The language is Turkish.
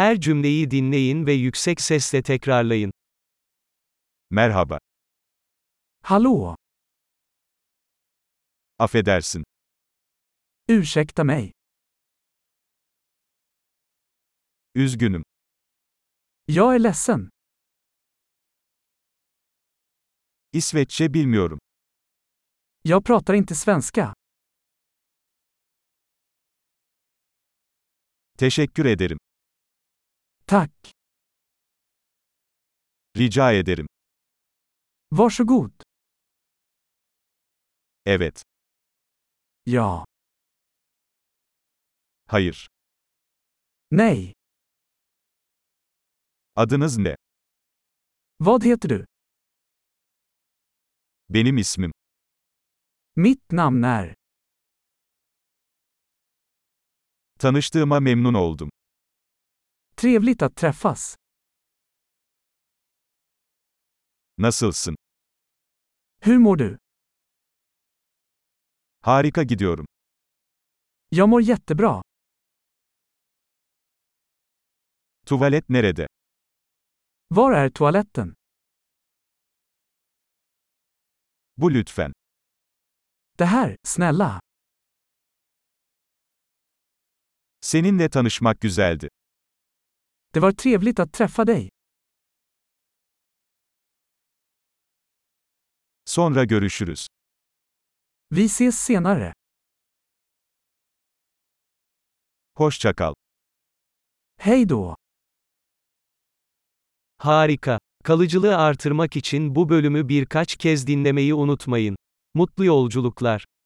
Her cümleyi dinleyin ve yüksek sesle tekrarlayın. Merhaba. Hallå! Affedersin. Ursäkta mig. Üzgünüm. Jag är ledsen. İsveççe bilmiyorum. Jag pratar inte svenska. Teşekkür ederim. Tack. Rica ederim. Varsågod. Evet. Ja. Hayır. Nej. Adınız ne? Vad heter du? Benim ismim. Mitt namn är. Tanıştığıma memnun oldum. Trevligt att träffas. Nasılsın? Hur mår du? Harika gidiyorum. Jag mår jättebra. Tuvalet nerede? Var är toaletten? Bu lütfen. Det här, snälla. Seninle tanışmak güzeldi. Det var trevligt att träffa dig. Sonra görüşürüz. Vi ses senare. Hoşça kal. Hej då! Harika. Kalıcılığı artırmak için bu bölümü birkaç kez dinlemeyi unutmayın. Mutlu yolculuklar.